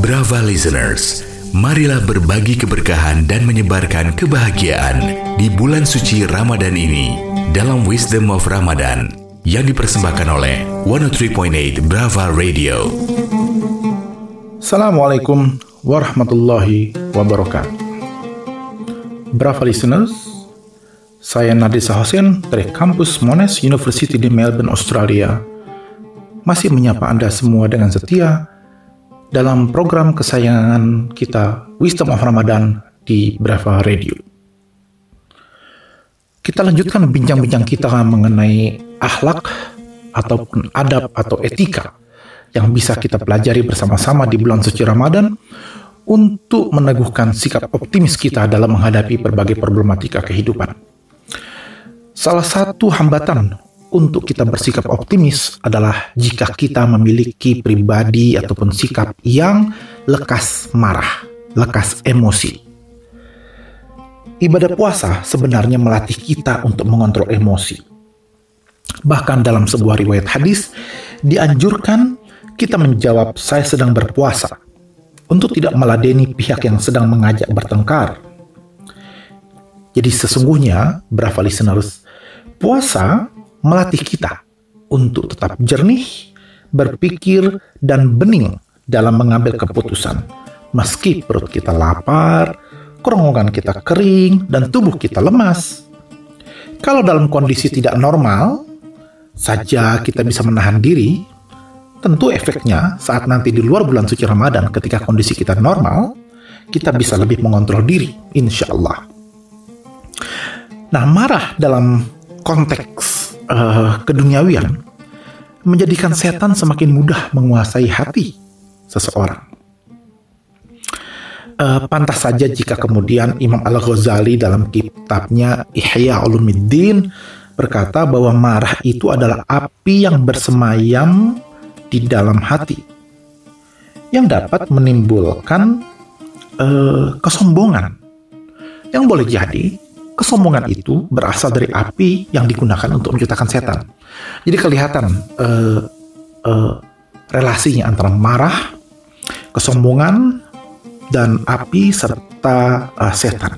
Brava listeners, marilah berbagi keberkahan dan menyebarkan kebahagiaan di bulan suci Ramadan ini dalam Wisdom of Ramadan yang dipersembahkan oleh 103.8 Brava Radio. Assalamualaikum warahmatullahi wabarakatuh. Brava listeners, saya Nadisa Hussein dari kampus Monash University di Melbourne, Australia. Masih menyapa Anda semua dengan setia dalam program kesayangan kita Wisdom of Ramadan di Brava Radio. Kita lanjutkan bincang-bincang kita mengenai akhlak ataupun adab atau etika yang bisa kita pelajari bersama-sama di bulan suci Ramadan untuk meneguhkan sikap optimis kita dalam menghadapi berbagai problematika kehidupan. Salah satu hambatan untuk kita bersikap optimis adalah jika kita memiliki pribadi ataupun sikap yang lekas marah, lekas emosi. Ibadah puasa sebenarnya melatih kita untuk mengontrol emosi. Bahkan dalam sebuah riwayat hadis dianjurkan kita menjawab saya sedang berpuasa untuk tidak meladeni pihak yang sedang mengajak bertengkar. Jadi sesungguhnya, berapa listeners, Puasa melatih kita untuk tetap jernih, berpikir, dan bening dalam mengambil keputusan. Meski perut kita lapar, kerongkongan kita kering, dan tubuh kita lemas. Kalau dalam kondisi tidak normal, saja kita bisa menahan diri, tentu efeknya saat nanti di luar bulan suci Ramadan ketika kondisi kita normal, kita bisa lebih mengontrol diri, insya Allah. Nah, marah dalam konteks uh, keduniawian menjadikan setan semakin mudah menguasai hati seseorang. Uh, pantas saja jika kemudian Imam Al-Ghazali dalam kitabnya Ihya Ulumuddin berkata bahwa marah itu adalah api yang bersemayam di dalam hati yang dapat menimbulkan uh, kesombongan yang boleh jadi kesombongan itu berasal dari api yang digunakan untuk menciptakan setan. Jadi kelihatan uh, uh, relasinya antara marah, kesombongan, dan api serta uh, setan.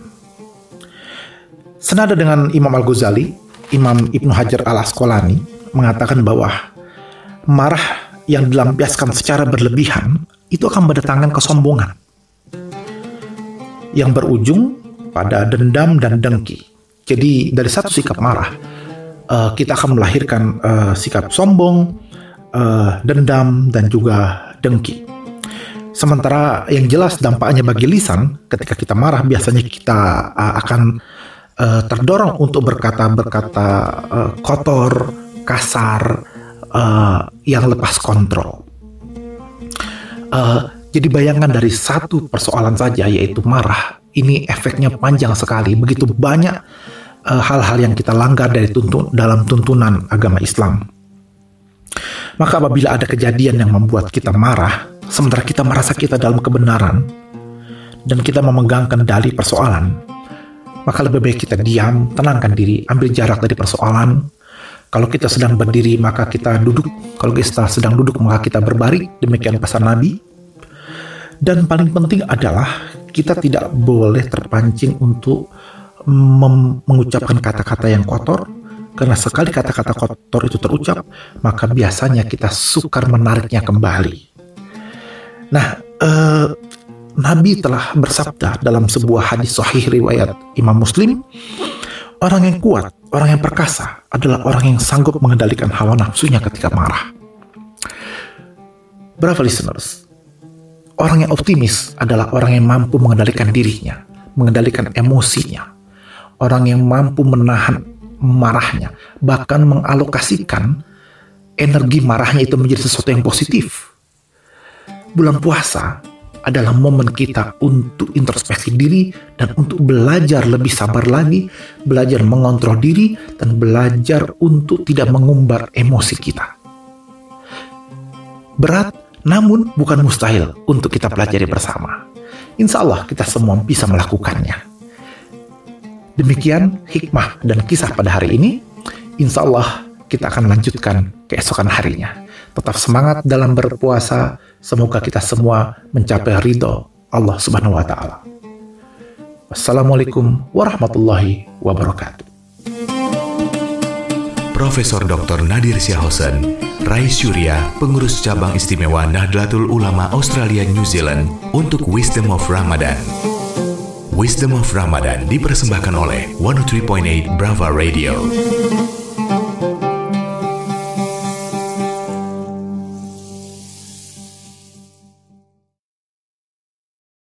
Senada dengan Imam Al-Ghazali, Imam Ibnu Hajar Al-Asqalani mengatakan bahwa marah yang dilampiaskan secara berlebihan itu akan mendatangkan kesombongan yang berujung pada dendam dan dengki. Jadi dari satu sikap marah, uh, kita akan melahirkan uh, sikap sombong, uh, dendam, dan juga dengki. Sementara yang jelas dampaknya bagi lisan, ketika kita marah biasanya kita uh, akan uh, terdorong untuk berkata-berkata uh, kotor, kasar, uh, yang lepas kontrol. Uh, jadi bayangkan dari satu persoalan saja yaitu marah ini efeknya panjang sekali. Begitu banyak eh, hal-hal uh, yang kita langgar dari tuntun dalam tuntunan agama Islam. Maka apabila ada kejadian yang membuat kita marah, sementara kita merasa kita dalam kebenaran dan kita memegang kendali persoalan, maka lebih baik kita diam, tenangkan diri, ambil jarak dari persoalan. Kalau kita sedang berdiri, maka kita duduk. Kalau kita sedang duduk, maka kita berbaring. Demikian pesan Nabi. Dan paling penting adalah kita tidak boleh terpancing untuk mengucapkan kata-kata yang kotor karena sekali kata-kata kotor itu terucap maka biasanya kita sukar menariknya kembali. Nah, eh, Nabi telah bersabda dalam sebuah hadis sahih riwayat Imam Muslim, orang yang kuat, orang yang perkasa adalah orang yang sanggup mengendalikan hawa nafsunya ketika marah. Berapa listeners? Orang yang optimis adalah orang yang mampu mengendalikan dirinya, mengendalikan emosinya. Orang yang mampu menahan marahnya, bahkan mengalokasikan energi marahnya itu menjadi sesuatu yang positif. Bulan puasa adalah momen kita untuk introspeksi diri dan untuk belajar lebih sabar lagi, belajar mengontrol diri, dan belajar untuk tidak mengumbar emosi kita. Berat namun bukan mustahil untuk kita pelajari bersama. Insya Allah kita semua bisa melakukannya. Demikian hikmah dan kisah pada hari ini. Insya Allah kita akan lanjutkan keesokan harinya. Tetap semangat dalam berpuasa. Semoga kita semua mencapai ridho Allah Subhanahu wa taala. Wassalamualaikum warahmatullahi wabarakatuh. Profesor Dr. Nadir Syahosen, Rais Surya, pengurus cabang istimewa Nahdlatul Ulama Australia New Zealand untuk Wisdom of Ramadan. Wisdom of Ramadan dipersembahkan oleh 103.8 Brava Radio.